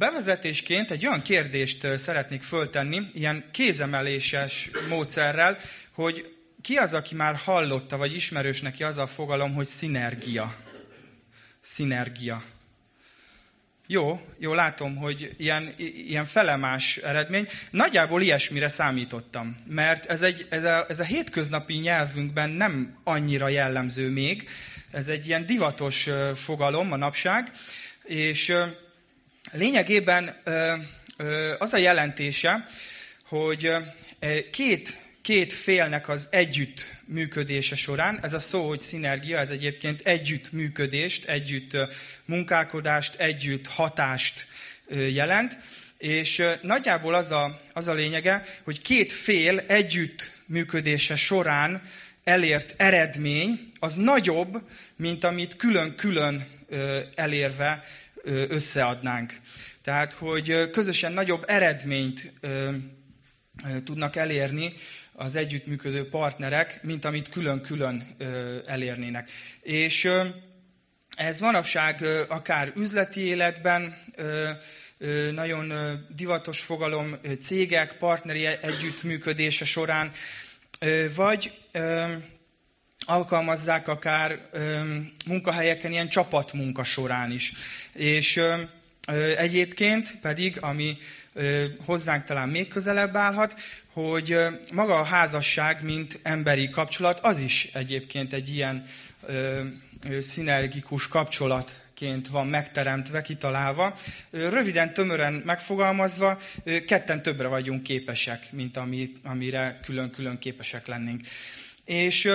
bevezetésként egy olyan kérdést szeretnék föltenni, ilyen kézemeléses módszerrel, hogy ki az, aki már hallotta, vagy ismerős neki az a fogalom, hogy szinergia. Szinergia. Jó, jó, látom, hogy ilyen, ilyen felemás eredmény. Nagyjából ilyesmire számítottam, mert ez, egy, ez, a, ez a hétköznapi nyelvünkben nem annyira jellemző még. Ez egy ilyen divatos fogalom manapság, és lényegében az a jelentése, hogy két két félnek az együtt működése során. Ez a szó, hogy szinergia, ez egyébként együtt működést, együtt munkálkodást, együtt hatást jelent. És nagyjából az a, az a lényege, hogy két fél együtt működése során elért eredmény az nagyobb, mint amit külön-külön elérve összeadnánk. Tehát, hogy közösen nagyobb eredményt tudnak elérni, az együttműködő partnerek, mint amit külön-külön elérnének. És ez manapság akár üzleti életben, nagyon divatos fogalom cégek, partneri együttműködése során, vagy alkalmazzák akár munkahelyeken ilyen csapatmunka során is. És egyébként pedig, ami hozzánk talán még közelebb állhat, hogy maga a házasság, mint emberi kapcsolat, az is egyébként egy ilyen ö, ö, szinergikus kapcsolatként van megteremtve, kitalálva. Röviden, tömören megfogalmazva, ketten többre vagyunk képesek, mint ami, amire külön-külön képesek lennénk. És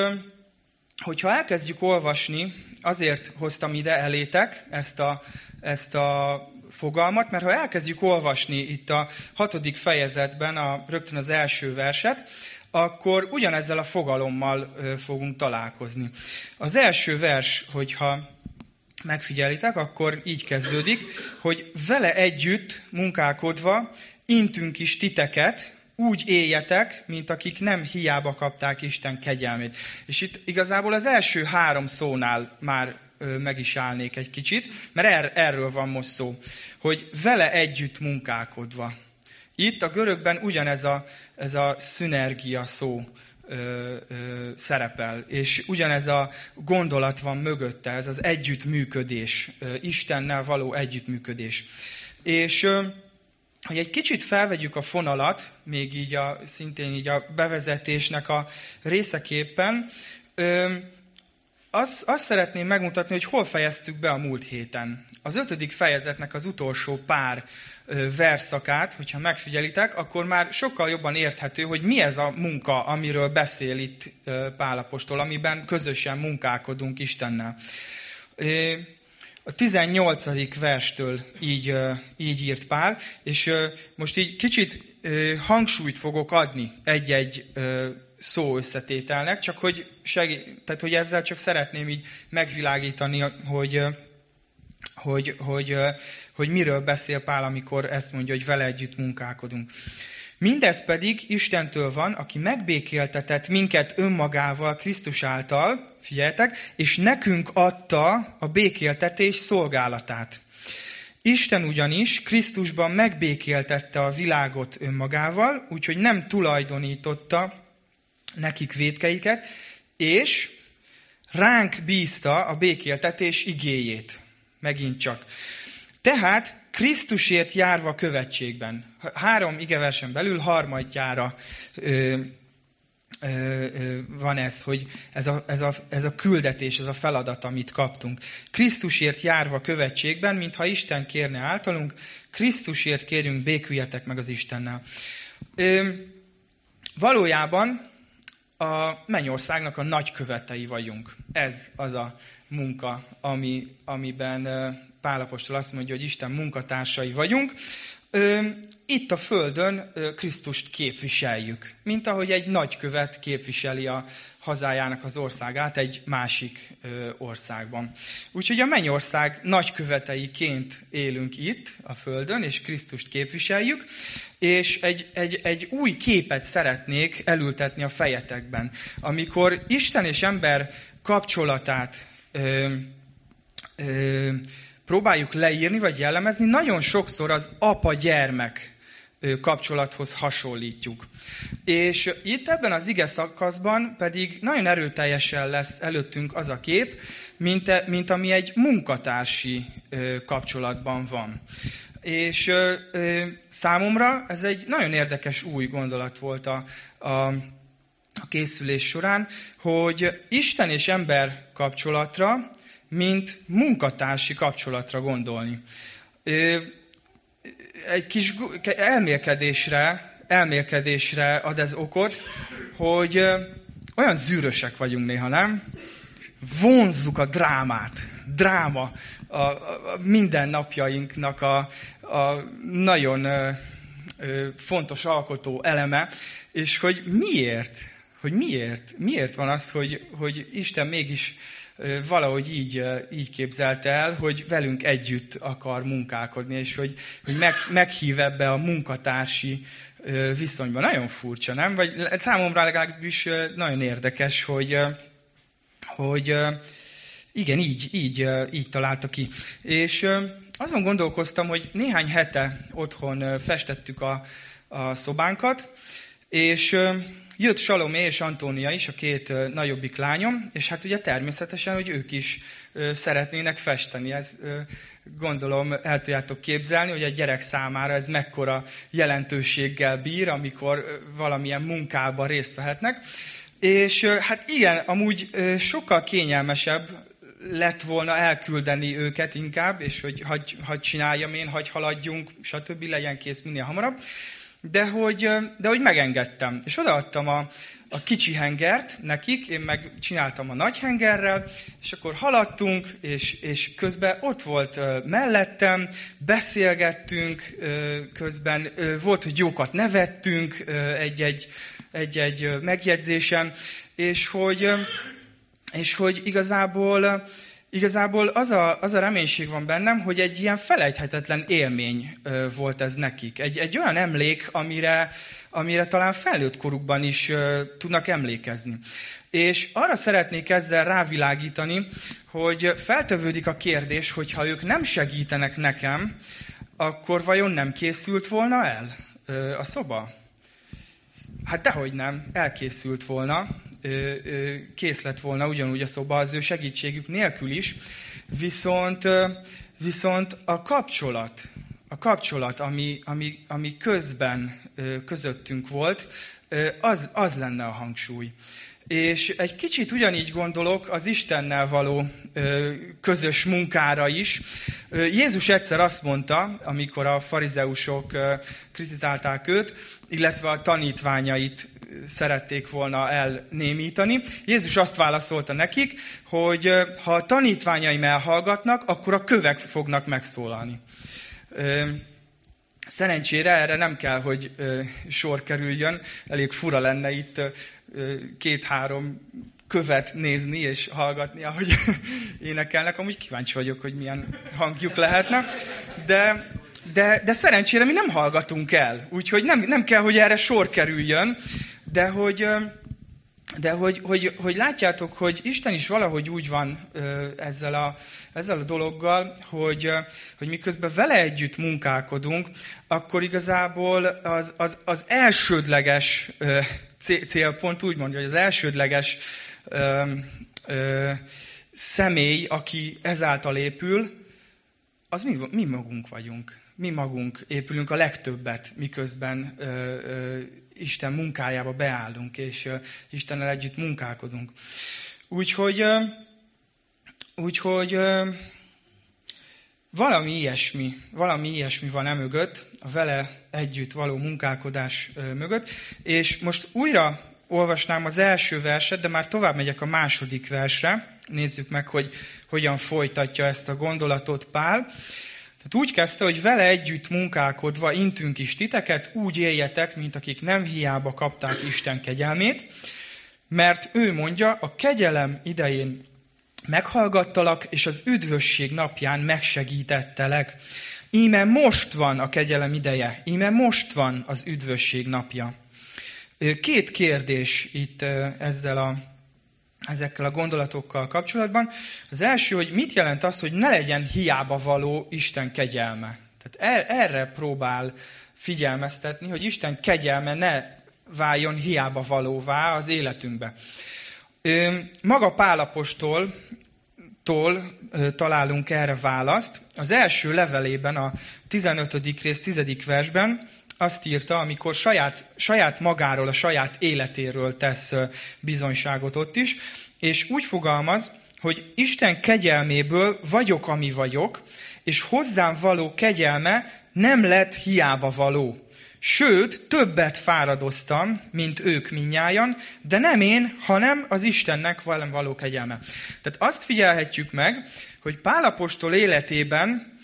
hogyha elkezdjük olvasni, azért hoztam ide elétek ezt a, ezt a fogalmat, mert ha elkezdjük olvasni itt a hatodik fejezetben a, rögtön az első verset, akkor ugyanezzel a fogalommal fogunk találkozni. Az első vers, hogyha megfigyelitek, akkor így kezdődik, hogy vele együtt munkálkodva intünk is titeket, úgy éljetek, mint akik nem hiába kapták Isten kegyelmét. És itt igazából az első három szónál már meg is állnék egy kicsit, mert er, erről van most szó, hogy vele együtt munkálkodva. Itt a görögben ugyanez a, ez a szünergia szó ö, ö, szerepel, és ugyanez a gondolat van mögötte, ez az együttműködés, ö, Istennel való együttműködés. És ö, hogy egy kicsit felvegyük a fonalat, még így a, szintén így a bevezetésnek a részeképpen, azt, azt szeretném megmutatni, hogy hol fejeztük be a múlt héten. Az ötödik fejezetnek az utolsó pár verszakát, hogyha megfigyelitek, akkor már sokkal jobban érthető, hogy mi ez a munka, amiről beszél itt Pálapostól, amiben közösen munkálkodunk Istennel. A 18. verstől így, így írt Pál, és most így kicsit hangsúlyt fogok adni egy-egy szó összetételnek, csak hogy, segít, tehát, hogy ezzel csak szeretném így megvilágítani, hogy, hogy, hogy, hogy miről beszél Pál, amikor ezt mondja, hogy vele együtt munkálkodunk. Mindez pedig Istentől van, aki megbékéltetett minket önmagával Krisztus által, figyeljetek, és nekünk adta a békéltetés szolgálatát. Isten ugyanis Krisztusban megbékéltette a világot önmagával, úgyhogy nem tulajdonította nekik védkeiket, és ránk bízta a békéltetés igéjét. Megint csak. Tehát Krisztusért járva követségben. Három igeversen belül harmadjára ö, ö, ö, van ez, hogy ez a, ez, a, ez a küldetés, ez a feladat, amit kaptunk. Krisztusért járva követségben, mintha Isten kérne általunk, Krisztusért kérünk, béküljetek meg az Istennel. Ö, valójában a mennyországnak a nagykövetei vagyunk. Ez az a munka, ami, amiben Pálapostól azt mondja, hogy Isten munkatársai vagyunk. Itt a Földön Krisztust képviseljük, mint ahogy egy nagykövet képviseli a hazájának az országát egy másik országban. Úgyhogy a mennyország nagyköveteiként élünk itt a Földön, és Krisztust képviseljük, és egy, egy, egy új képet szeretnék elültetni a fejetekben. Amikor Isten és ember kapcsolatát ö, ö, próbáljuk leírni vagy jellemezni, nagyon sokszor az apa-gyermek kapcsolathoz hasonlítjuk. És itt ebben az ige szakaszban pedig nagyon erőteljesen lesz előttünk az a kép, mint, mint ami egy munkatársi kapcsolatban van. És számomra ez egy nagyon érdekes új gondolat volt a, a, a készülés során, hogy Isten és ember kapcsolatra, mint munkatársi kapcsolatra gondolni. Egy kis elmélkedésre, elmélkedésre ad ez okot, hogy olyan zűrösek vagyunk néha, nem? Vonzzuk a drámát. Dráma a, a, a mindennapjainknak a, a nagyon ö, ö, fontos alkotó eleme, és hogy miért, hogy miért, miért van az, hogy, hogy Isten mégis valahogy így, így képzelte el, hogy velünk együtt akar munkálkodni, és hogy, hogy meg, meghív ebbe a munkatársi viszonyba. Nagyon furcsa, nem? Vagy számomra legalábbis nagyon érdekes, hogy, hogy igen, így, így, így találta ki. És azon gondolkoztam, hogy néhány hete otthon festettük a, a szobánkat, és jött Salomé és Antónia is, a két nagyobbik lányom, és hát ugye természetesen, hogy ők is szeretnének festeni. Ez gondolom el tudjátok képzelni, hogy a gyerek számára ez mekkora jelentőséggel bír, amikor valamilyen munkában részt vehetnek. És hát igen, amúgy sokkal kényelmesebb lett volna elküldeni őket inkább, és hogy hagy, hagy csináljam én, hagy haladjunk, stb. legyen kész minél hamarabb de hogy, de hogy megengedtem. És odaadtam a, a kicsi hengert nekik, én meg csináltam a nagy hengerrel, és akkor haladtunk, és, és közben ott volt mellettem, beszélgettünk közben, volt, hogy jókat nevettünk egy-egy, egy-egy megjegyzésen, és hogy, és hogy igazából igazából az a, az a reménység van bennem, hogy egy ilyen felejthetetlen élmény volt ez nekik. Egy, egy olyan emlék, amire, amire talán felnőtt korukban is tudnak emlékezni. És arra szeretnék ezzel rávilágítani, hogy feltevődik a kérdés, hogy ha ők nem segítenek nekem, akkor vajon nem készült volna el a szoba? Hát dehogy nem, elkészült volna, kész lett volna ugyanúgy a szoba az ő segítségük nélkül is, viszont, viszont a kapcsolat, a kapcsolat, ami, ami, ami közben közöttünk volt, az, az lenne a hangsúly. És egy kicsit ugyanígy gondolok az Istennel való közös munkára is. Jézus egyszer azt mondta, amikor a farizeusok kritizálták őt, illetve a tanítványait szerették volna elnémítani. Jézus azt válaszolta nekik, hogy ha a tanítványaim elhallgatnak, akkor a kövek fognak megszólalni. Szerencsére erre nem kell, hogy sor kerüljön. Elég fura lenne itt két-három követ nézni és hallgatni, ahogy énekelnek. Amúgy kíváncsi vagyok, hogy milyen hangjuk lehetne. De, de, de szerencsére mi nem hallgatunk el. Úgyhogy nem, nem kell, hogy erre sor kerüljön de hogy, de hogy, hogy, hogy látjátok, hogy Isten is valahogy úgy van ezzel a, ezzel a dologgal, hogy, hogy miközben vele együtt munkálkodunk, akkor igazából az, az, az elsődleges célpont úgy mondja, hogy az elsődleges ö, ö, személy, aki ezáltal épül, az mi, mi magunk vagyunk. Mi magunk épülünk a legtöbbet, miközben ö, ö, Isten munkájába beállunk, és Istennel együtt munkálkodunk. Úgyhogy, úgyhogy valami ilyesmi, valami ilyesmi van emögött, a vele együtt való munkálkodás mögött, és most újra olvasnám az első verset, de már tovább megyek a második versre. Nézzük meg, hogy hogyan folytatja ezt a gondolatot Pál. Tehát úgy kezdte, hogy vele együtt munkálkodva intünk is titeket, úgy éljetek, mint akik nem hiába kapták Isten kegyelmét, mert ő mondja, a kegyelem idején meghallgattalak, és az üdvösség napján megsegítettelek. Íme most van a kegyelem ideje, íme most van az üdvösség napja. Két kérdés itt ezzel a, ezekkel a gondolatokkal kapcsolatban. Az első, hogy mit jelent az, hogy ne legyen hiába való Isten kegyelme. Tehát er, erre próbál figyelmeztetni, hogy Isten kegyelme ne váljon hiába valóvá az életünkbe. Maga Pálapostól tól találunk erre választ. Az első levelében, a 15. rész 10. versben azt írta, amikor saját, saját magáról, a saját életéről tesz bizonyságot ott is, és úgy fogalmaz, hogy Isten kegyelméből vagyok, ami vagyok, és hozzám való kegyelme nem lett hiába való. Sőt, többet fáradoztam, mint ők minnyájan, de nem én, hanem az Istennek velem való kegyelme. Tehát azt figyelhetjük meg, hogy Pálapostól életében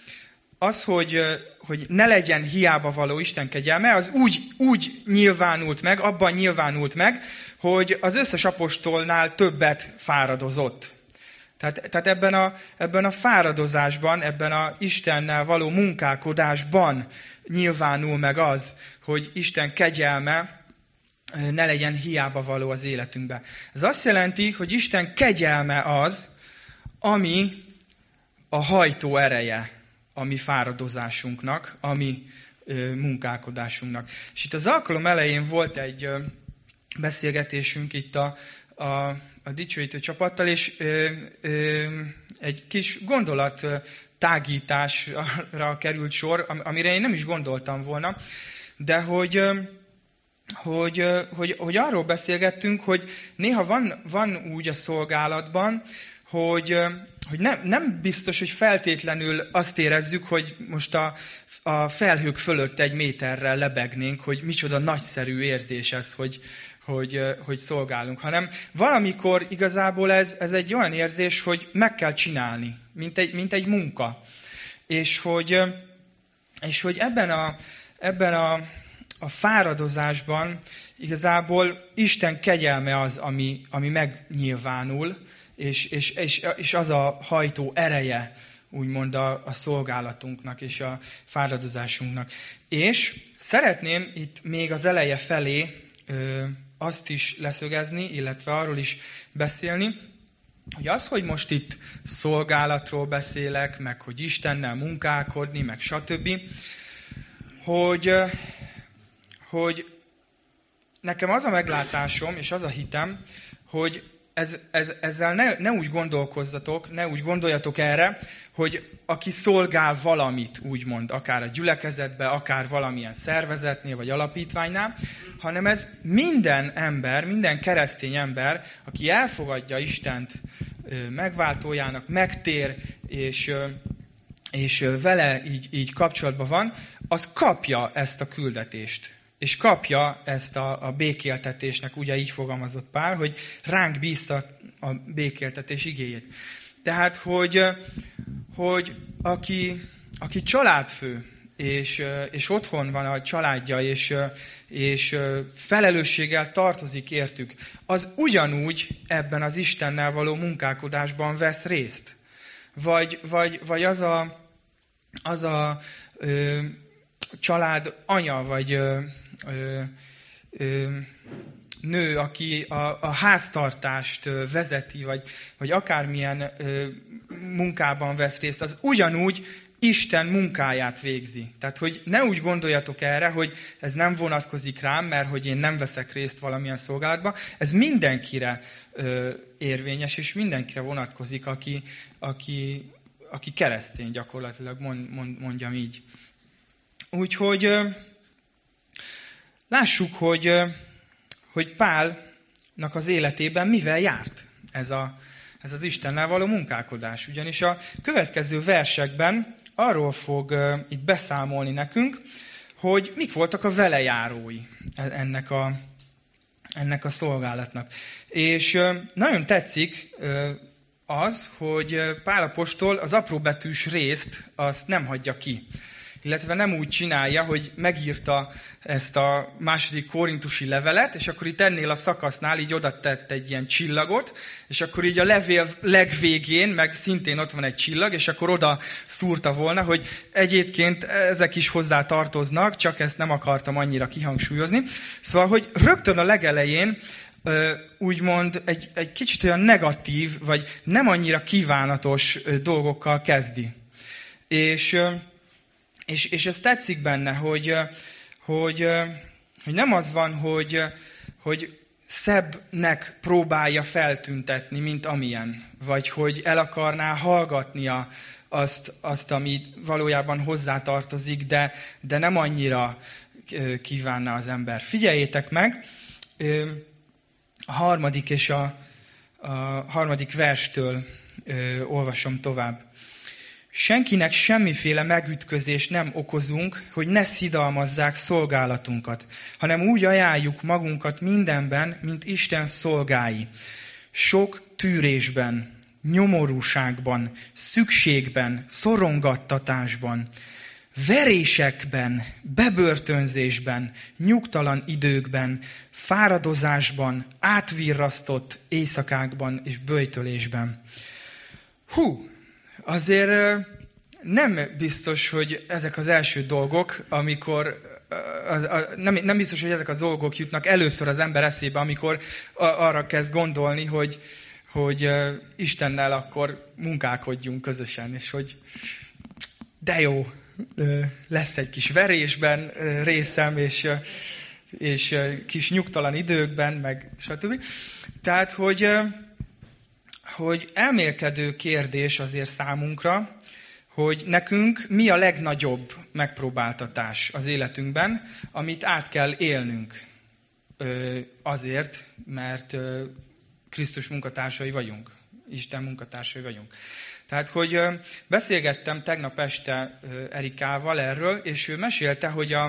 az, hogy, hogy ne legyen hiába való Isten kegyelme, az úgy, úgy nyilvánult meg, abban nyilvánult meg, hogy az összes apostolnál többet fáradozott. Tehát, tehát ebben, a, ebben a fáradozásban, ebben a Istennel való munkálkodásban nyilvánul meg az, hogy Isten kegyelme ne legyen hiába való az életünkbe. Ez azt jelenti, hogy Isten kegyelme az, ami a hajtó ereje a mi fáradozásunknak, a mi munkálkodásunknak. És itt az alkalom elején volt egy beszélgetésünk itt a, a, a dicsőítő csapattal, és ö, ö, egy kis gondolat tágításra került sor, amire én nem is gondoltam volna, de hogy, hogy, hogy, hogy arról beszélgettünk, hogy néha van, van úgy a szolgálatban, hogy, hogy nem, nem biztos, hogy feltétlenül azt érezzük, hogy most a, a felhők fölött egy méterrel lebegnénk, hogy micsoda nagyszerű érzés ez, hogy, hogy, hogy szolgálunk, hanem valamikor igazából ez, ez egy olyan érzés, hogy meg kell csinálni, mint egy, mint egy munka. És hogy, és hogy ebben a, ebben a, a fáradozásban igazából Isten kegyelme az, ami, ami megnyilvánul, és, és, és, és az a hajtó ereje, úgymond a, a szolgálatunknak és a fáradozásunknak. És szeretném itt még az eleje felé ö, azt is leszögezni, illetve arról is beszélni, hogy az, hogy most itt szolgálatról beszélek, meg hogy Istennel munkálkodni, meg stb., hogy, hogy nekem az a meglátásom, és az a hitem, hogy ez, ez, ezzel ne, ne úgy gondolkozzatok, ne úgy gondoljatok erre, hogy aki szolgál valamit, úgymond, akár a gyülekezetbe, akár valamilyen szervezetnél, vagy alapítványnál, hanem ez minden ember, minden keresztény ember, aki elfogadja Istent megváltójának, megtér, és, és vele így, így kapcsolatban van, az kapja ezt a küldetést és kapja ezt a, a békéltetésnek, ugye így fogalmazott Pál, hogy ránk bízta a békéltetés igéjét. Tehát, hogy, hogy aki, aki családfő, és, és otthon van a családja, és, és felelősséggel tartozik értük, az ugyanúgy ebben az Istennel való munkálkodásban vesz részt. Vagy, vagy, vagy az a, az a család anya, vagy ö, ö, ö, nő, aki a, a háztartást vezeti, vagy, vagy akármilyen ö, munkában vesz részt, az ugyanúgy Isten munkáját végzi. Tehát, hogy ne úgy gondoljatok erre, hogy ez nem vonatkozik rám, mert hogy én nem veszek részt valamilyen szolgálatba. Ez mindenkire ö, érvényes, és mindenkire vonatkozik, aki, aki, aki keresztény gyakorlatilag, mond, mond, mondjam így. Úgyhogy lássuk, hogy, hogy Pálnak az életében mivel járt ez, a, ez az Istennel való munkálkodás. Ugyanis a következő versekben arról fog itt beszámolni nekünk, hogy mik voltak a velejárói e, ennek a, ennek a szolgálatnak. És nagyon tetszik az, hogy Pálapostól az apróbetűs részt azt nem hagyja ki illetve nem úgy csinálja, hogy megírta ezt a második korintusi levelet, és akkor itt ennél a szakasznál így oda tett egy ilyen csillagot, és akkor így a levél legvégén, meg szintén ott van egy csillag, és akkor oda szúrta volna, hogy egyébként ezek is hozzá tartoznak, csak ezt nem akartam annyira kihangsúlyozni. Szóval, hogy rögtön a legelején úgymond egy, egy kicsit olyan negatív, vagy nem annyira kívánatos dolgokkal kezdi. És, és, és ez tetszik benne, hogy, hogy, hogy nem az van, hogy, hogy szebbnek próbálja feltüntetni, mint amilyen, vagy hogy el akarná hallgatnia azt, azt ami valójában hozzátartozik, de, de nem annyira kívánna az ember. Figyeljétek meg, a harmadik és a, a harmadik verstől olvasom tovább. Senkinek semmiféle megütközést nem okozunk, hogy ne szidalmazzák szolgálatunkat, hanem úgy ajánljuk magunkat mindenben, mint Isten szolgái. Sok tűrésben, nyomorúságban, szükségben, szorongattatásban, verésekben, bebörtönzésben, nyugtalan időkben, fáradozásban, átvirrasztott éjszakákban és böjtölésben. Hú, azért nem biztos, hogy ezek az első dolgok, amikor nem, nem biztos, hogy ezek az dolgok jutnak először az ember eszébe, amikor arra kezd gondolni, hogy, hogy Istennel akkor munkálkodjunk közösen, és hogy de jó, lesz egy kis verésben részem, és, és kis nyugtalan időkben, meg stb. Tehát, hogy, hogy elmélkedő kérdés azért számunkra, hogy nekünk mi a legnagyobb megpróbáltatás az életünkben, amit át kell élnünk azért, mert Krisztus munkatársai vagyunk, Isten munkatársai vagyunk. Tehát, hogy beszélgettem tegnap este Erikával erről, és ő mesélte, hogy a,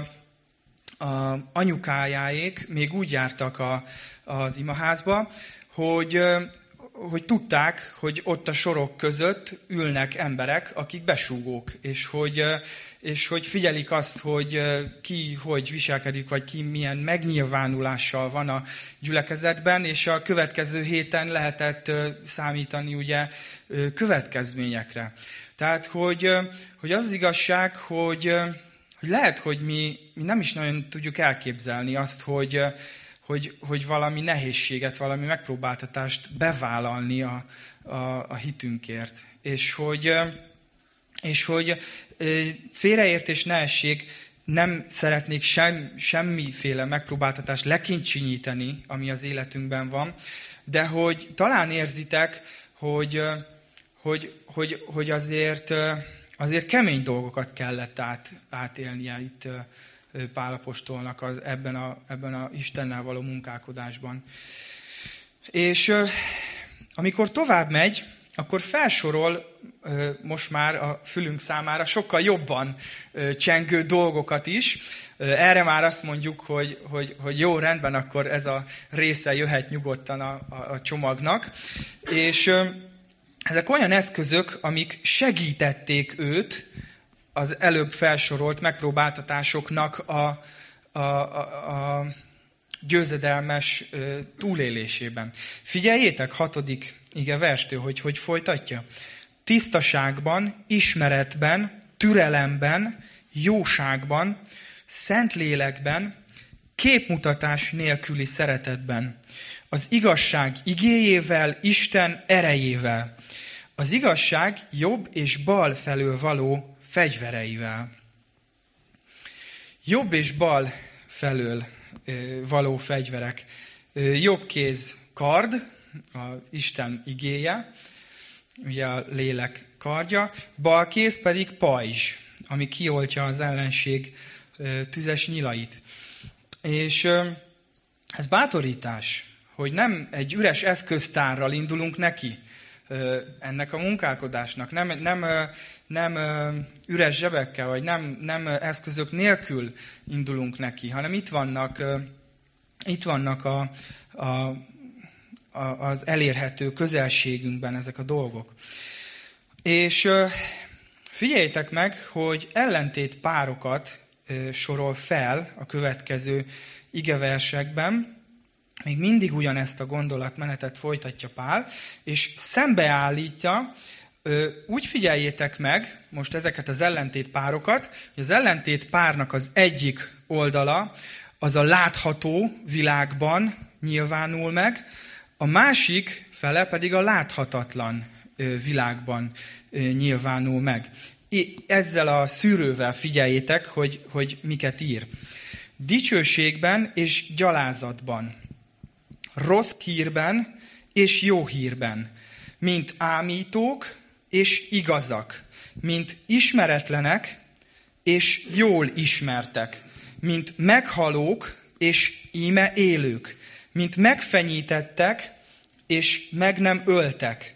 a anyukájáék még úgy jártak a, az imaházba, hogy hogy tudták, hogy ott a sorok között ülnek emberek, akik besúgók, és hogy, és hogy figyelik azt, hogy ki hogy viselkedik, vagy ki milyen megnyilvánulással van a gyülekezetben, és a következő héten lehetett számítani ugye következményekre. Tehát, hogy, hogy az, az igazság, hogy, hogy lehet, hogy mi, mi nem is nagyon tudjuk elképzelni azt, hogy, hogy, hogy valami nehézséget, valami megpróbáltatást bevállalni a, a, a hitünkért. És hogy, és hogy félreértés ne essék, nem szeretnék sem, semmiféle megpróbáltatást lekincsinyíteni, ami az életünkben van, de hogy talán érzitek, hogy, hogy, hogy, hogy azért, azért kemény dolgokat kellett át, átélnie itt Pálapostolnak az, ebben, a, ebben a Istennel való munkálkodásban. És amikor tovább megy, akkor felsorol most már a fülünk számára sokkal jobban csengő dolgokat is. Erre már azt mondjuk, hogy, hogy, hogy jó, rendben, akkor ez a része jöhet nyugodtan a, a, a csomagnak. És ezek olyan eszközök, amik segítették őt az előbb felsorolt megpróbáltatásoknak a, a, a, a győzedelmes túlélésében. Figyeljétek, hatodik ige verstő, hogy hogy folytatja. Tisztaságban, ismeretben, türelemben, jóságban, szent lélekben, képmutatás nélküli szeretetben, az igazság igéjével, Isten erejével, az igazság jobb és bal felől való fegyvereivel. Jobb és bal felől való fegyverek. Jobb kéz kard, a Isten igéje, ugye a lélek kardja, bal kéz pedig pajzs, ami kioltja az ellenség tüzes nyilait. És ez bátorítás, hogy nem egy üres eszköztárral indulunk neki, ennek a munkálkodásnak. Nem, nem, nem üres zsebekkel, vagy nem, nem eszközök nélkül indulunk neki, hanem itt vannak, itt vannak a, a, a, az elérhető közelségünkben ezek a dolgok. És figyeljétek meg, hogy ellentét párokat sorol fel a következő igeversekben, még mindig ugyanezt a gondolatmenetet folytatja Pál, és szembeállítja, úgy figyeljétek meg most ezeket az ellentét párokat, hogy az ellentét párnak az egyik oldala az a látható világban nyilvánul meg, a másik fele pedig a láthatatlan világban nyilvánul meg. Ezzel a szűrővel figyeljétek, hogy, hogy miket ír. Dicsőségben és gyalázatban, rossz hírben és jó hírben, mint ámítók és igazak, mint ismeretlenek és jól ismertek, mint meghalók és íme élők, mint megfenyítettek és meg nem öltek,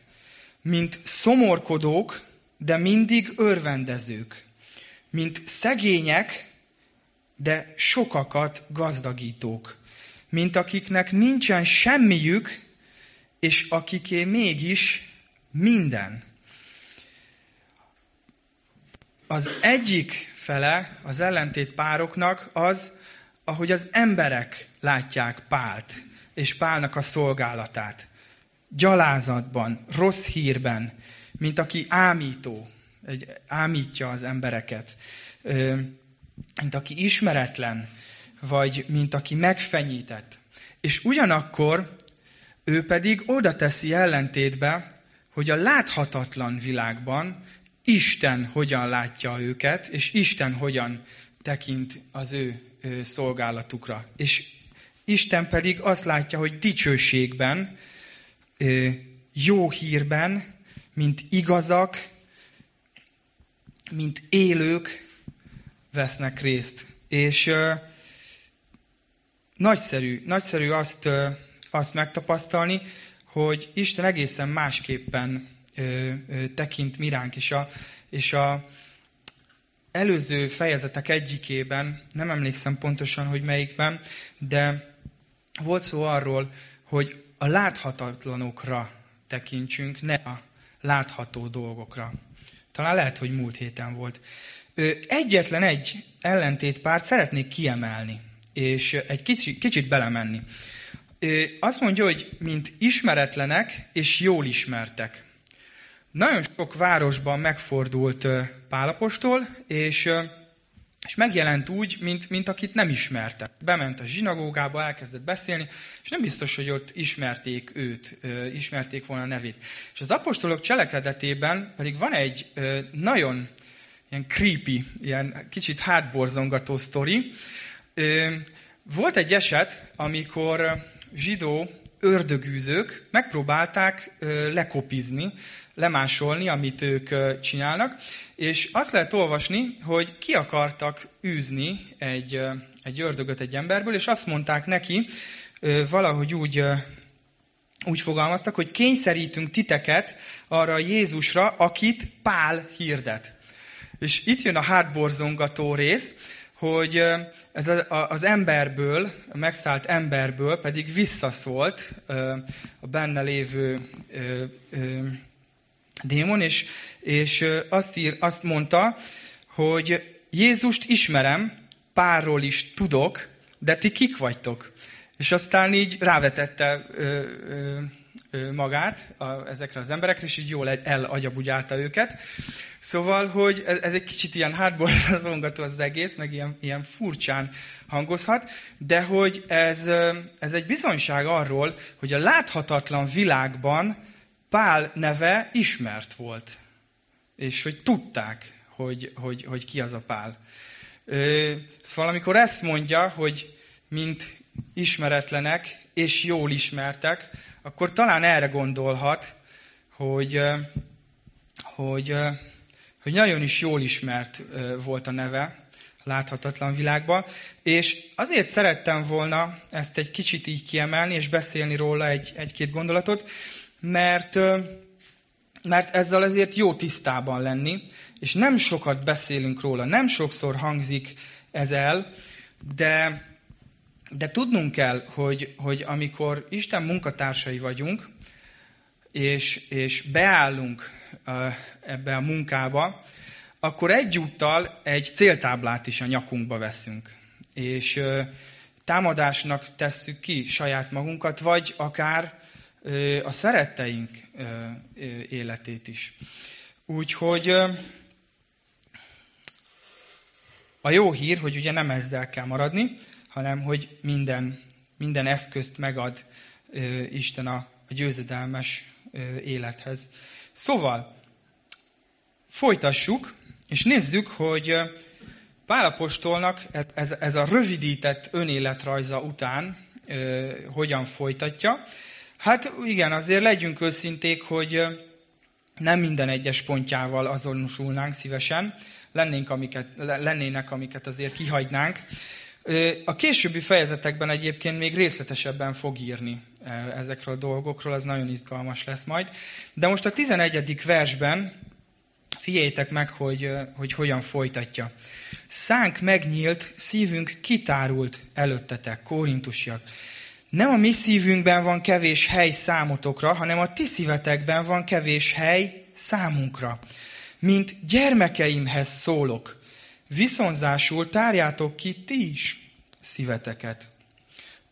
mint szomorkodók, de mindig örvendezők, mint szegények, de sokakat gazdagítók, mint akiknek nincsen semmiük, és akiké mégis minden. Az egyik fele az ellentét pároknak az, ahogy az emberek látják Pált, és Pálnak a szolgálatát. Gyalázatban, rossz hírben, mint aki ámító, egy, ámítja az embereket, mint aki ismeretlen, vagy mint aki megfenyített. És ugyanakkor ő pedig oda teszi ellentétbe, hogy a láthatatlan világban Isten hogyan látja őket, és Isten hogyan tekint az ő, szolgálatukra. És Isten pedig azt látja, hogy dicsőségben, jó hírben, mint igazak, mint élők vesznek részt. És nagyszerű, nagyszerű azt, azt megtapasztalni, hogy Isten egészen másképpen ö, ö, tekint miránk, és a, és a előző fejezetek egyikében, nem emlékszem pontosan, hogy melyikben, de volt szó arról, hogy a láthatatlanokra tekintsünk, ne a látható dolgokra. Talán lehet, hogy múlt héten volt. Egyetlen egy ellentétpárt szeretnék kiemelni, és egy kicsit, kicsit belemenni. Azt mondja, hogy mint ismeretlenek és jól ismertek. Nagyon sok városban megfordult Pálapostól, és, és megjelent úgy, mint, mint akit nem ismertek. Bement a zsinagógába, elkezdett beszélni, és nem biztos, hogy ott ismerték őt, ismerték volna a nevét. És az apostolok cselekedetében pedig van egy nagyon ilyen creepy, ilyen kicsit hátborzongató sztori. Volt egy eset, amikor zsidó ördögűzők megpróbálták lekopizni, lemásolni, amit ők csinálnak, és azt lehet olvasni, hogy ki akartak űzni egy, egy ördögöt egy emberből, és azt mondták neki, valahogy úgy, úgy fogalmaztak, hogy kényszerítünk titeket arra Jézusra, akit Pál hirdet. És itt jön a hátborzongató rész, hogy ez az emberből, a megszállt emberből pedig visszaszólt a benne lévő démon, és, és azt, ír, azt mondta, hogy Jézust ismerem, párról is tudok, de ti kik vagytok? És aztán így rávetette magát a, ezekre az emberekre, és így jól elagyabugyálta őket. Szóval, hogy ez, ez egy kicsit ilyen hátborzongató az egész, meg ilyen, ilyen furcsán hangozhat, de hogy ez, ez egy bizonyság arról, hogy a láthatatlan világban Pál neve ismert volt. És hogy tudták, hogy, hogy, hogy ki az a Pál. Ö, szóval amikor ezt mondja, hogy mint ismeretlenek és jól ismertek, akkor talán erre gondolhat, hogy, hogy, hogy nagyon is jól ismert volt a neve láthatatlan világban, és azért szerettem volna ezt egy kicsit így kiemelni, és beszélni róla egy, egy-két gondolatot, mert, mert ezzel azért jó tisztában lenni, és nem sokat beszélünk róla, nem sokszor hangzik ez el, de, de tudnunk kell, hogy, hogy amikor Isten munkatársai vagyunk, és, és beállunk ebbe a munkába, akkor egyúttal egy céltáblát is a nyakunkba veszünk. És támadásnak tesszük ki saját magunkat, vagy akár a szeretteink életét is. Úgyhogy a jó hír, hogy ugye nem ezzel kell maradni, hanem hogy minden minden eszközt megad Isten a, a győzedelmes élethez. Szóval, folytassuk, és nézzük, hogy Pálapostolnak ez, ez a rövidített önéletrajza után hogyan folytatja. Hát igen, azért legyünk őszinték, hogy nem minden egyes pontjával azonosulnánk szívesen, lennénk, amiket, lennének, amiket azért kihagynánk. A későbbi fejezetekben egyébként még részletesebben fog írni ezekről a dolgokról, az nagyon izgalmas lesz majd. De most a 11. versben figyeljétek meg, hogy, hogy hogyan folytatja. Szánk megnyílt, szívünk kitárult előttetek, kórintusiak. Nem a mi szívünkben van kevés hely számotokra, hanem a ti szívetekben van kevés hely számunkra. Mint gyermekeimhez szólok, viszonzásul tárjátok ki ti is szíveteket.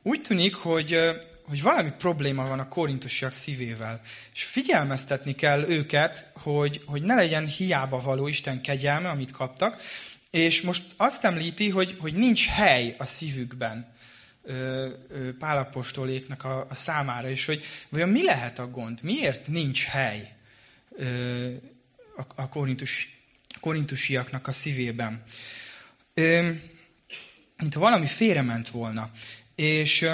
Úgy tűnik, hogy, hogy valami probléma van a korintusiak szívével, és figyelmeztetni kell őket, hogy, hogy ne legyen hiába való Isten kegyelme, amit kaptak, és most azt említi, hogy, hogy nincs hely a szívükben pálapostoléknak a, a számára, és hogy vajon mi lehet a gond? Miért nincs hely ö, a, a korintus, korintusiaknak a szívében? Ö, mint valami félrement volna. És,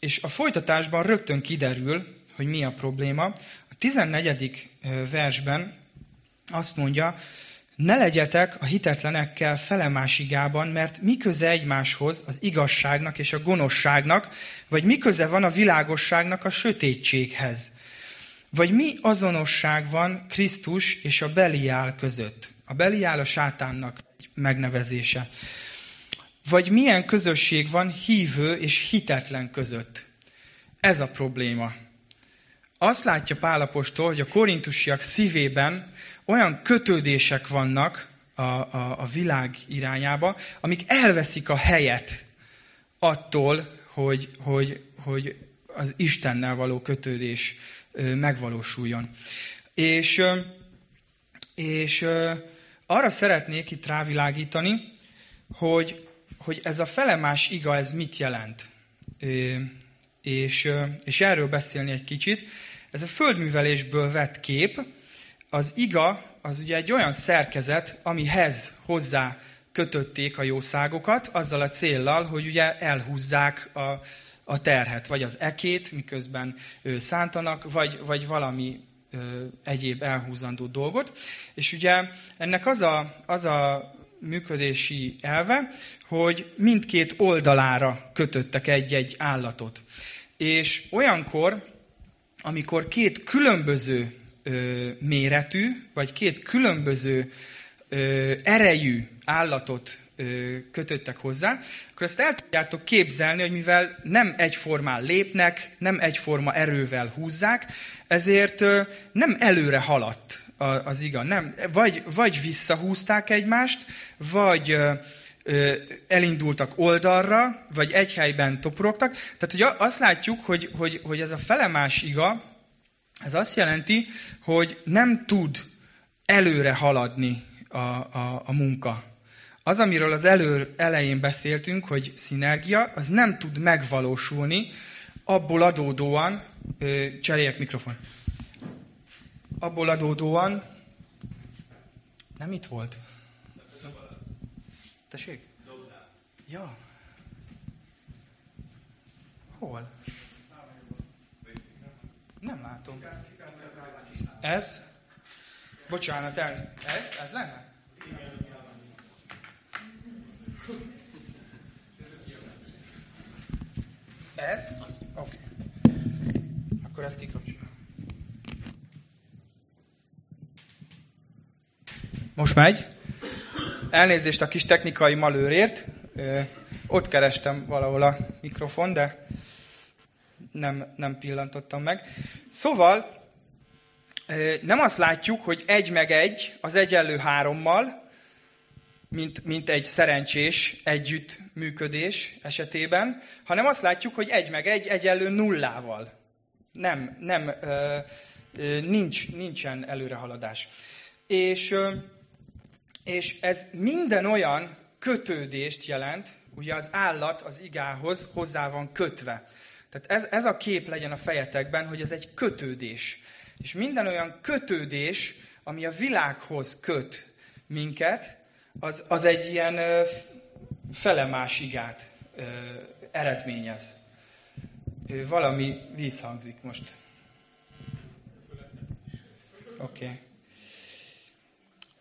és a folytatásban rögtön kiderül, hogy mi a probléma. A 14. versben azt mondja, ne legyetek a hitetlenekkel felemásigában, mert mi köze egymáshoz az igazságnak és a gonoszságnak, vagy mi köze van a világosságnak a sötétséghez? Vagy mi azonosság van Krisztus és a Beliál között? A Beliál a sátánnak megnevezése. Vagy milyen közösség van hívő és hitetlen között? Ez a probléma. Azt látja Pálapostól, hogy a korintusiak szívében olyan kötődések vannak a, a, a világ irányába, amik elveszik a helyet attól, hogy, hogy, hogy az Istennel való kötődés megvalósuljon. És, és arra szeretnék itt rávilágítani, hogy, hogy ez a felemás iga, ez mit jelent. És, és erről beszélni egy kicsit. Ez a földművelésből vett kép, az iga az ugye egy olyan szerkezet, amihez hozzá kötötték a jószágokat, azzal a céllal, hogy ugye elhúzzák a, a terhet, vagy az ekét, miközben ő, szántanak, vagy, vagy valami egyéb elhúzandó dolgot. És ugye ennek az a, az a működési elve, hogy mindkét oldalára kötöttek egy-egy állatot. És olyankor, amikor két különböző ö, méretű, vagy két különböző ö, erejű állatot kötöttek hozzá, akkor ezt el tudjátok képzelni, hogy mivel nem egyformán lépnek, nem egyforma erővel húzzák, ezért nem előre haladt az iga. Nem, vagy, vagy visszahúzták egymást, vagy elindultak oldalra, vagy egy helyben toporogtak. Tehát ugye azt látjuk, hogy, hogy, hogy ez a felemás iga, ez azt jelenti, hogy nem tud előre haladni a, a, a munka. Az, amiről az elő, elején beszéltünk, hogy szinergia, az nem tud megvalósulni, abból adódóan, cseréljek mikrofon, abból adódóan, nem itt volt? Tessék? Ja. Hol? Nem látom. Ez? Bocsánat, el. Ez? Ez lenne? Ez? Oké. Okay. Akkor ezt kikapcsolom. Most megy. Elnézést a kis technikai malőrért. Ott kerestem valahol a mikrofon, de nem, nem pillantottam meg. Szóval nem azt látjuk, hogy egy meg egy az egyenlő hárommal, mint, mint egy szerencsés együttműködés esetében, hanem azt látjuk, hogy egy meg egy egyenlő nullával. Nem, nem, nincs, nincsen előrehaladás. És, és ez minden olyan kötődést jelent, ugye az állat az igához hozzá van kötve. Tehát ez, ez a kép legyen a fejetekben, hogy ez egy kötődés. És minden olyan kötődés, ami a világhoz köt minket, az, az egy ilyen ö, felemás igát ö, eredményez. Valami vízhangzik most. Oké.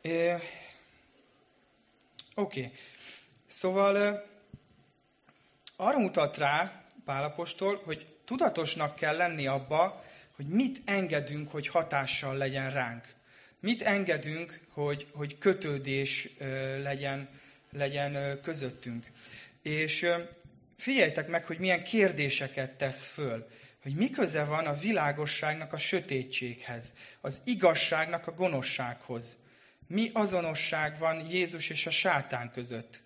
Okay. Oké. Okay. Szóval arra mutat rá Pálapostól, hogy tudatosnak kell lenni abba, hogy mit engedünk, hogy hatással legyen ránk. Mit engedünk, hogy, hogy kötődés legyen, legyen közöttünk. És figyeljtek meg, hogy milyen kérdéseket tesz föl. Hogy mi van a világosságnak a sötétséghez, az igazságnak a gonoszsághoz. Mi azonosság van Jézus és a sátán között.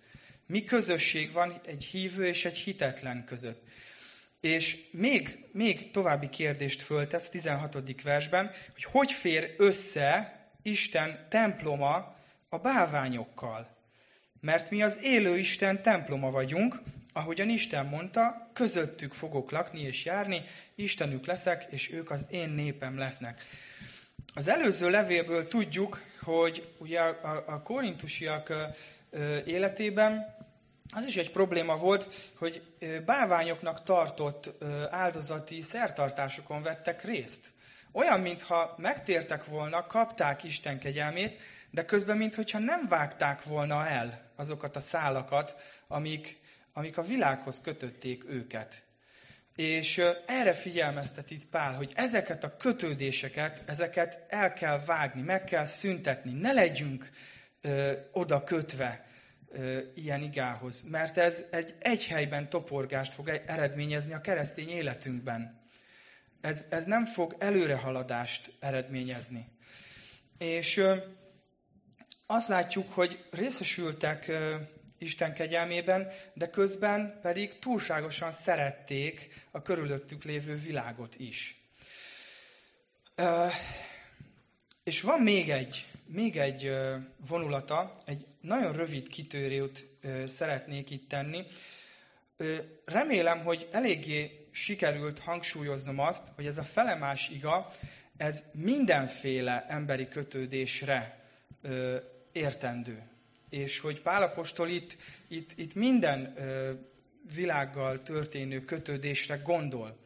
Mi közösség van egy hívő és egy hitetlen között. És még, még további kérdést föltesz 16. versben, hogy hogy fér össze Isten temploma a bálványokkal. Mert mi az élő Isten temploma vagyunk, ahogyan Isten mondta, közöttük fogok lakni és járni, Istenük leszek, és ők az én népem lesznek. Az előző levélből tudjuk, hogy ugye a, korintusiak életében az is egy probléma volt, hogy báványoknak tartott áldozati szertartásokon vettek részt. Olyan, mintha megtértek volna, kapták Isten kegyelmét, de közben, mintha nem vágták volna el azokat a szálakat, amik, amik a világhoz kötötték őket. És erre figyelmeztet itt Pál, hogy ezeket a kötődéseket, ezeket el kell vágni, meg kell szüntetni, ne legyünk ö, oda kötve ö, ilyen igához, mert ez egy egy helyben toporgást fog eredményezni a keresztény életünkben. Ez, ez nem fog előrehaladást eredményezni. És ö, azt látjuk, hogy részesültek ö, Isten kegyelmében, de közben pedig túlságosan szerették a körülöttük lévő világot is. És van még egy, még egy vonulata, egy nagyon rövid kitörőt szeretnék itt tenni. Remélem, hogy eléggé sikerült hangsúlyoznom azt, hogy ez a felemás iga, ez mindenféle emberi kötődésre értendő. És hogy Pálapostól itt, itt, itt minden világgal történő kötődésre gondol.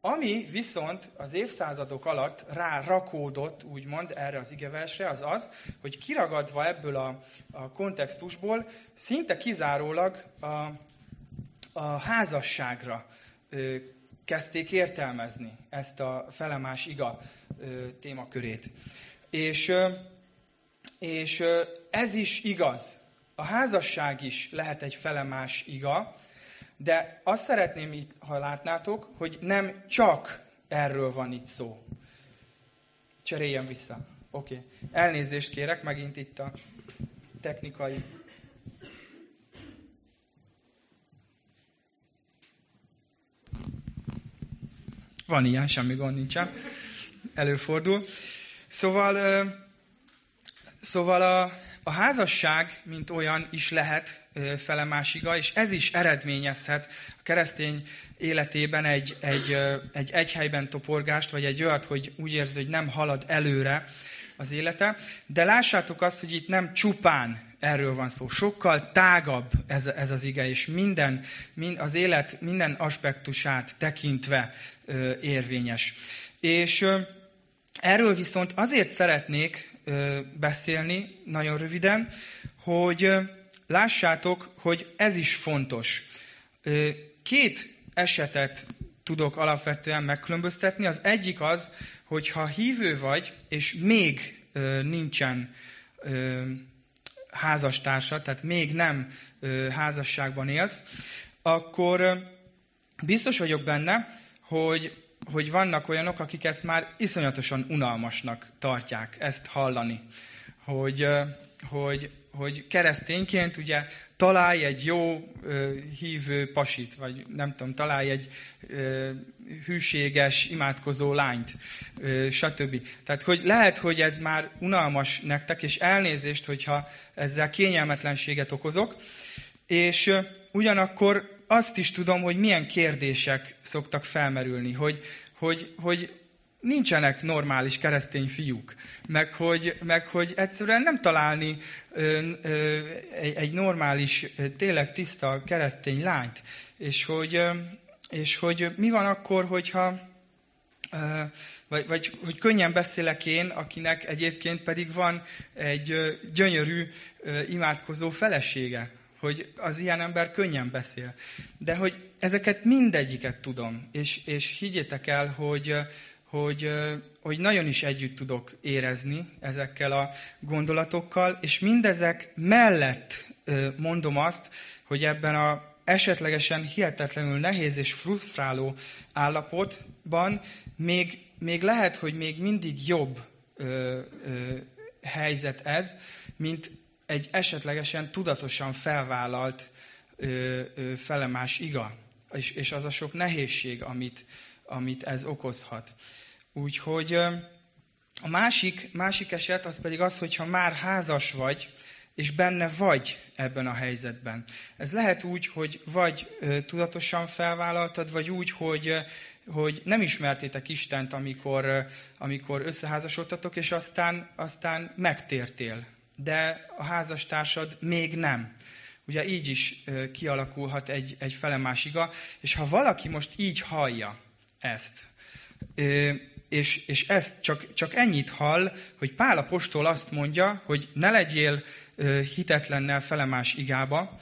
Ami viszont az évszázadok alatt rá rakódott, úgymond, erre az igeversre, az az, hogy kiragadva ebből a, a kontextusból, szinte kizárólag a, a házasságra ö, kezdték értelmezni ezt a felemás iga témakörét. És, és ez is igaz. A házasság is lehet egy felemás iga, de azt szeretném itt, ha látnátok, hogy nem csak erről van itt szó. Cseréljen vissza. Oké. Okay. Elnézést kérek, megint itt a technikai Van ilyen, semmi gond nincsen. Előfordul. Szóval, szóval a, a házasság, mint olyan is lehet felemásiga, és ez is eredményezhet a keresztény életében egy, egy, egy egyhelyben toporgást, vagy egy olyat, hogy úgy érzi, hogy nem halad előre az élete. De lássátok azt, hogy itt nem csupán erről van szó. Sokkal tágabb ez, ez az ige, és minden, mind, az élet minden aspektusát tekintve ö, érvényes. És ö, erről viszont azért szeretnék beszélni, nagyon röviden, hogy lássátok, hogy ez is fontos. Két esetet tudok alapvetően megkülönböztetni. Az egyik az, hogy ha hívő vagy, és még nincsen házastársa, tehát még nem házasságban élsz, akkor biztos vagyok benne, hogy hogy vannak olyanok, akik ezt már iszonyatosan unalmasnak tartják, ezt hallani. Hogy, hogy, hogy keresztényként ugye találj egy jó ö, hívő pasit, vagy nem tudom, találj egy ö, hűséges, imádkozó lányt, ö, stb. Tehát, hogy lehet, hogy ez már unalmas nektek, és elnézést, hogyha ezzel kényelmetlenséget okozok, és ö, ugyanakkor azt is tudom, hogy milyen kérdések szoktak felmerülni, hogy, hogy, hogy nincsenek normális keresztény fiúk, meg hogy, meg hogy egyszerűen nem találni ö, ö, egy, egy normális, tényleg tiszta keresztény lányt, és hogy, ö, és hogy mi van akkor, hogyha ö, vagy, vagy hogy könnyen beszélek én, akinek egyébként pedig van egy ö, gyönyörű ö, imádkozó felesége, hogy az ilyen ember könnyen beszél. De hogy ezeket mindegyiket tudom, és, és higgyétek el, hogy, hogy, hogy nagyon is együtt tudok érezni ezekkel a gondolatokkal, és mindezek mellett mondom azt, hogy ebben a esetlegesen hihetetlenül nehéz és frusztráló állapotban még, még lehet, hogy még mindig jobb ö, ö, helyzet ez, mint egy esetlegesen tudatosan felvállalt ö, ö, felemás iga, és, és az a sok nehézség, amit, amit ez okozhat. Úgyhogy a másik, másik eset az pedig az, hogyha már házas vagy, és benne vagy ebben a helyzetben. Ez lehet úgy, hogy vagy tudatosan felvállaltad, vagy úgy, hogy, hogy nem ismertétek Istent, amikor, amikor összeházasodtatok, és aztán, aztán megtértél. De a házastársad még nem. Ugye így is kialakulhat egy, egy felemás iga, és ha valaki most így hallja ezt, és, és ezt csak, csak ennyit hall, hogy Pál apostol azt mondja, hogy ne legyél hitetlennel felemás igába,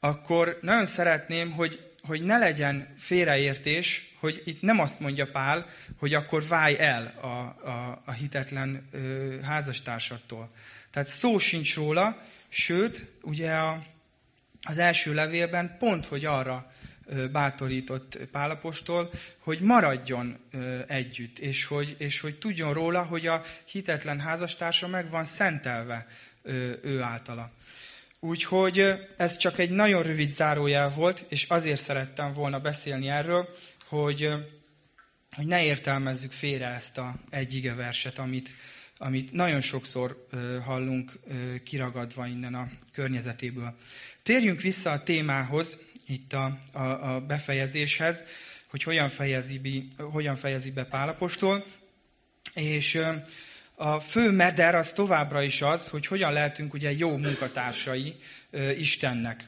akkor nagyon szeretném, hogy, hogy ne legyen félreértés, hogy itt nem azt mondja Pál, hogy akkor válj el a, a, a hitetlen ö, házastársattól. Tehát szó sincs róla, sőt, ugye a, az első levélben pont, hogy arra bátorított Pálapostól, hogy maradjon együtt, és hogy, és hogy tudjon róla, hogy a hitetlen házastársa meg van szentelve ő általa. Úgyhogy ez csak egy nagyon rövid zárójel volt, és azért szerettem volna beszélni erről, hogy, hogy ne értelmezzük félre ezt a egy verset, amit, amit nagyon sokszor hallunk kiragadva innen a környezetéből. Térjünk vissza a témához, itt a, a, a befejezéshez, hogy hogyan fejezi, be, hogyan fejezi be Pálapostól. És a fő meder az továbbra is az, hogy hogyan lehetünk ugye jó munkatársai Istennek.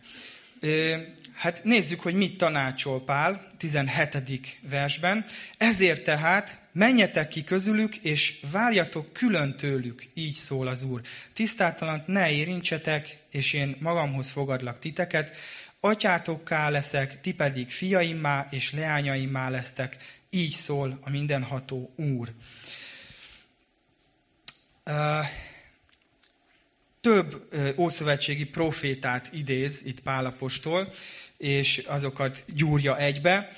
Hát nézzük, hogy mit tanácsol Pál 17. versben. Ezért tehát menjetek ki közülük, és váljatok külön tőlük, így szól az Úr. Tisztátalant ne érintsetek, és én magamhoz fogadlak titeket, atyátokká leszek, ti pedig fiaimmá és leányaimmá lesztek, így szól a mindenható Úr. Több ószövetségi profétát idéz itt Pálapostól, és azokat gyúrja egybe,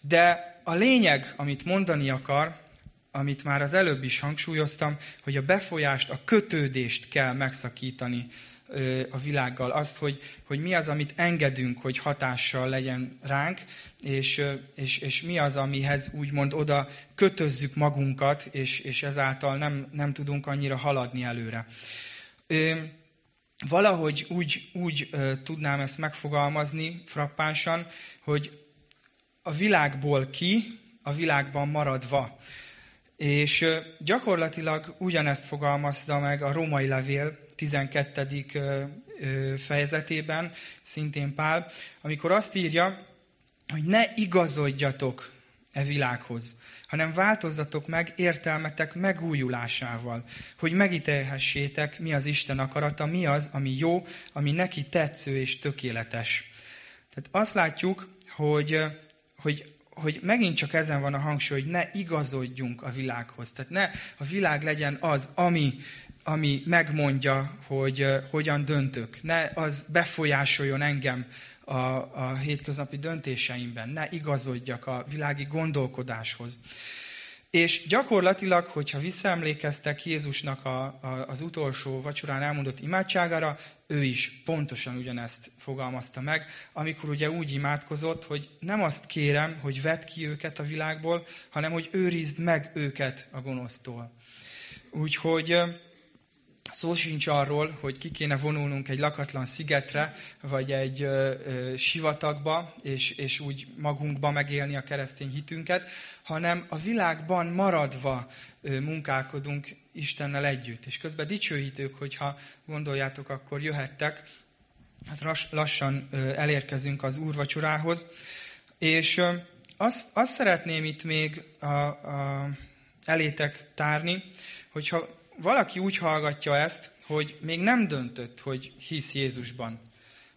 de a lényeg, amit mondani akar, amit már az előbb is hangsúlyoztam, hogy a befolyást, a kötődést kell megszakítani a világgal, azt, hogy, hogy mi az, amit engedünk, hogy hatással legyen ránk, és, és, és mi az, amihez úgymond oda kötözzük magunkat, és, és ezáltal nem, nem tudunk annyira haladni előre. Valahogy úgy, úgy tudnám ezt megfogalmazni frappánsan, hogy a világból ki, a világban maradva. És gyakorlatilag ugyanezt fogalmazza meg a római levél 12. fejezetében, szintén Pál, amikor azt írja, hogy ne igazodjatok e világhoz, hanem változzatok meg értelmetek megújulásával, hogy megítélhessétek, mi az Isten akarata, mi az, ami jó, ami neki tetsző és tökéletes. Tehát azt látjuk, hogy, hogy hogy megint csak ezen van a hangsúly, hogy ne igazodjunk a világhoz. Tehát ne a világ legyen az, ami ami megmondja, hogy hogyan döntök. Ne az befolyásoljon engem a, a hétköznapi döntéseimben. Ne igazodjak a világi gondolkodáshoz. És gyakorlatilag, hogyha visszaemlékeztek Jézusnak a, a, az utolsó vacsorán elmondott imádságára, ő is pontosan ugyanezt fogalmazta meg, amikor ugye úgy imádkozott, hogy nem azt kérem, hogy vedd ki őket a világból, hanem hogy őrizd meg őket a gonosztól. Úgyhogy Szó sincs arról, hogy ki kéne vonulnunk egy lakatlan szigetre, vagy egy ö, ö, sivatagba, és, és úgy magunkba megélni a keresztény hitünket, hanem a világban maradva ö, munkálkodunk Istennel együtt. És közben dicsőítők, hogyha gondoljátok, akkor jöhettek. Hát lassan ö, elérkezünk az úrvacsorához. És ö, azt, azt szeretném itt még a, a, elétek tárni, hogyha valaki úgy hallgatja ezt, hogy még nem döntött, hogy hisz Jézusban.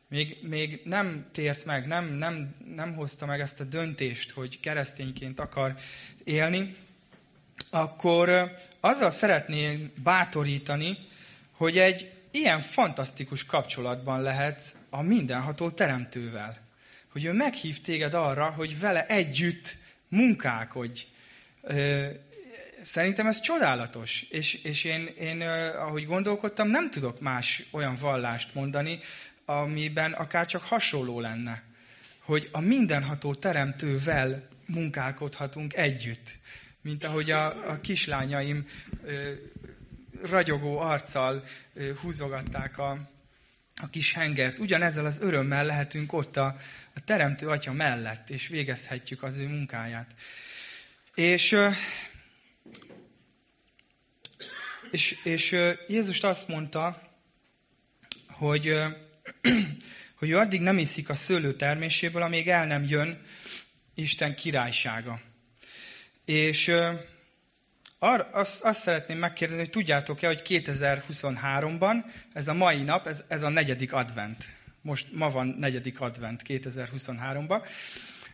Még, még nem tért meg, nem, nem, nem hozta meg ezt a döntést, hogy keresztényként akar élni, akkor azzal szeretném bátorítani, hogy egy ilyen fantasztikus kapcsolatban lehet a mindenható teremtővel. Hogy ő meghív téged arra, hogy vele együtt munkálkodj, szerintem ez csodálatos. És, és én, én, ahogy gondolkodtam, nem tudok más olyan vallást mondani, amiben akár csak hasonló lenne. Hogy a mindenható teremtővel munkálkodhatunk együtt. Mint ahogy a, a kislányaim ragyogó arccal húzogatták a, a kis hengert. Ugyanezzel az örömmel lehetünk ott a, a Teremtő Atya mellett, és végezhetjük az ő munkáját. És és, és Jézus azt mondta, hogy, hogy ő addig nem iszik a szőlő terméséből, amíg el nem jön Isten királysága. És ar, azt, azt szeretném megkérdezni, hogy tudjátok-e, hogy 2023-ban, ez a mai nap, ez, ez a negyedik advent. Most ma van negyedik advent 2023-ban.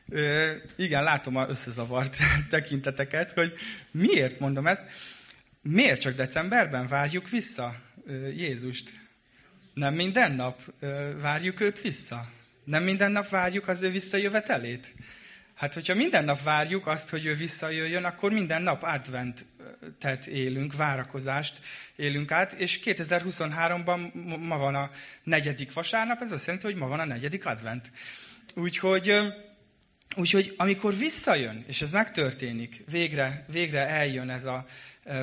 Ö, igen, látom a összezavart tekinteteket, hogy miért mondom ezt. Miért csak decemberben várjuk vissza Jézust? Nem minden nap várjuk őt vissza? Nem minden nap várjuk az ő visszajövetelét? Hát, hogyha minden nap várjuk azt, hogy ő visszajöjjön, akkor minden nap adventet élünk, várakozást élünk át, és 2023-ban ma van a negyedik vasárnap, ez azt jelenti, hogy ma van a negyedik advent. Úgyhogy, úgyhogy amikor visszajön, és ez megtörténik, végre, végre eljön ez a,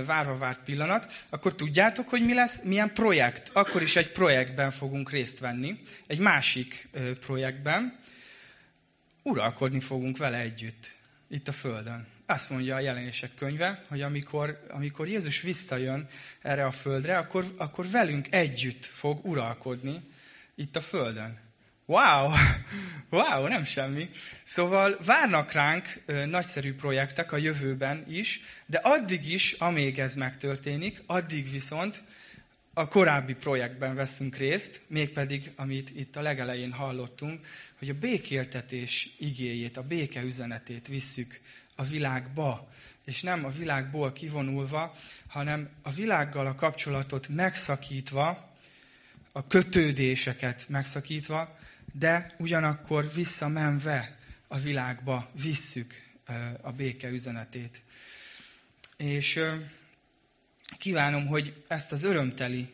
várva várt pillanat, akkor tudjátok, hogy mi lesz, milyen projekt. Akkor is egy projektben fogunk részt venni, egy másik projektben. Uralkodni fogunk vele együtt, itt a Földön. Azt mondja a jelenések könyve, hogy amikor, amikor Jézus visszajön erre a Földre, akkor, akkor velünk együtt fog uralkodni itt a Földön. Wow! Wow, nem semmi. Szóval várnak ránk ö, nagyszerű projektek a jövőben is, de addig is, amíg ez megtörténik, addig viszont a korábbi projektben veszünk részt, mégpedig, amit itt a legelején hallottunk, hogy a békéltetés igéjét, a béke üzenetét visszük a világba, és nem a világból kivonulva, hanem a világgal a kapcsolatot megszakítva, a kötődéseket megszakítva, de ugyanakkor visszamenve a világba visszük a béke üzenetét. És kívánom, hogy ezt az örömteli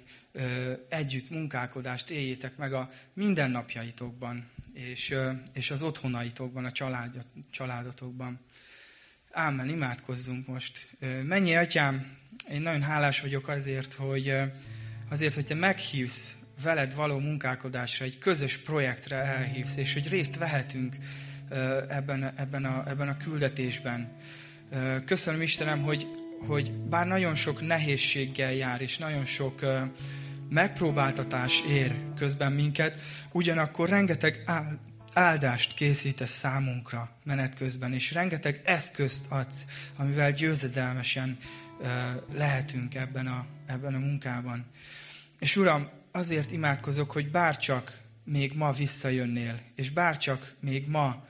együtt munkálkodást éljétek meg a mindennapjaitokban, és, és az otthonaitokban, a család, családotokban. Ámen, imádkozzunk most. Mennyi atyám, én nagyon hálás vagyok azért, hogy azért, hogy te meghívsz veled való munkálkodásra, egy közös projektre elhívsz, és hogy részt vehetünk ebben, ebben, a, ebben a küldetésben. Köszönöm Istenem, hogy, hogy bár nagyon sok nehézséggel jár, és nagyon sok megpróbáltatás ér közben minket, ugyanakkor rengeteg áldást készítesz számunkra menet közben, és rengeteg eszközt adsz, amivel győzedelmesen lehetünk ebben a, ebben a munkában. És Uram, azért imádkozok, hogy bárcsak még ma visszajönnél, és bárcsak még ma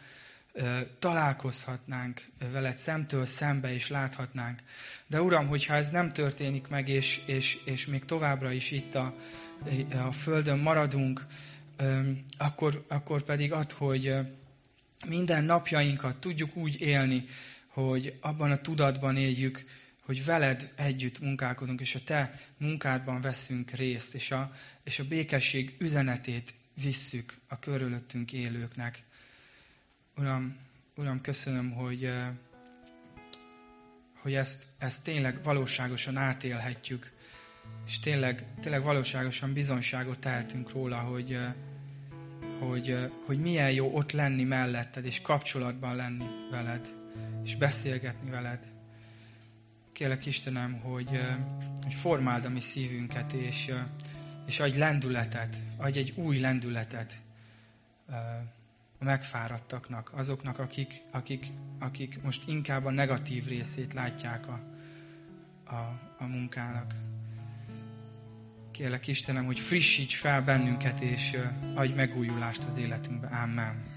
ö, találkozhatnánk veled szemtől szembe, és láthatnánk. De Uram, hogyha ez nem történik meg, és, és, és még továbbra is itt a, a Földön maradunk, ö, akkor, akkor pedig ad, hogy minden napjainkat tudjuk úgy élni, hogy abban a tudatban éljük, hogy veled együtt munkálkodunk, és a te munkádban veszünk részt, és a, és a békesség üzenetét visszük a körülöttünk élőknek. Uram, Uram, köszönöm, hogy, hogy ezt, ezt tényleg valóságosan átélhetjük, és tényleg, tényleg valóságosan bizonságot tehetünk róla, hogy, hogy, hogy milyen jó ott lenni melletted, és kapcsolatban lenni veled, és beszélgetni veled. Kérlek Istenem, hogy, hogy formáld a mi szívünket, és, és adj lendületet, adj egy új lendületet a megfáradtaknak, azoknak, akik, akik, akik most inkább a negatív részét látják a, a, a munkának. Kérlek Istenem, hogy frissíts fel bennünket, és adj megújulást az életünkbe. Amen.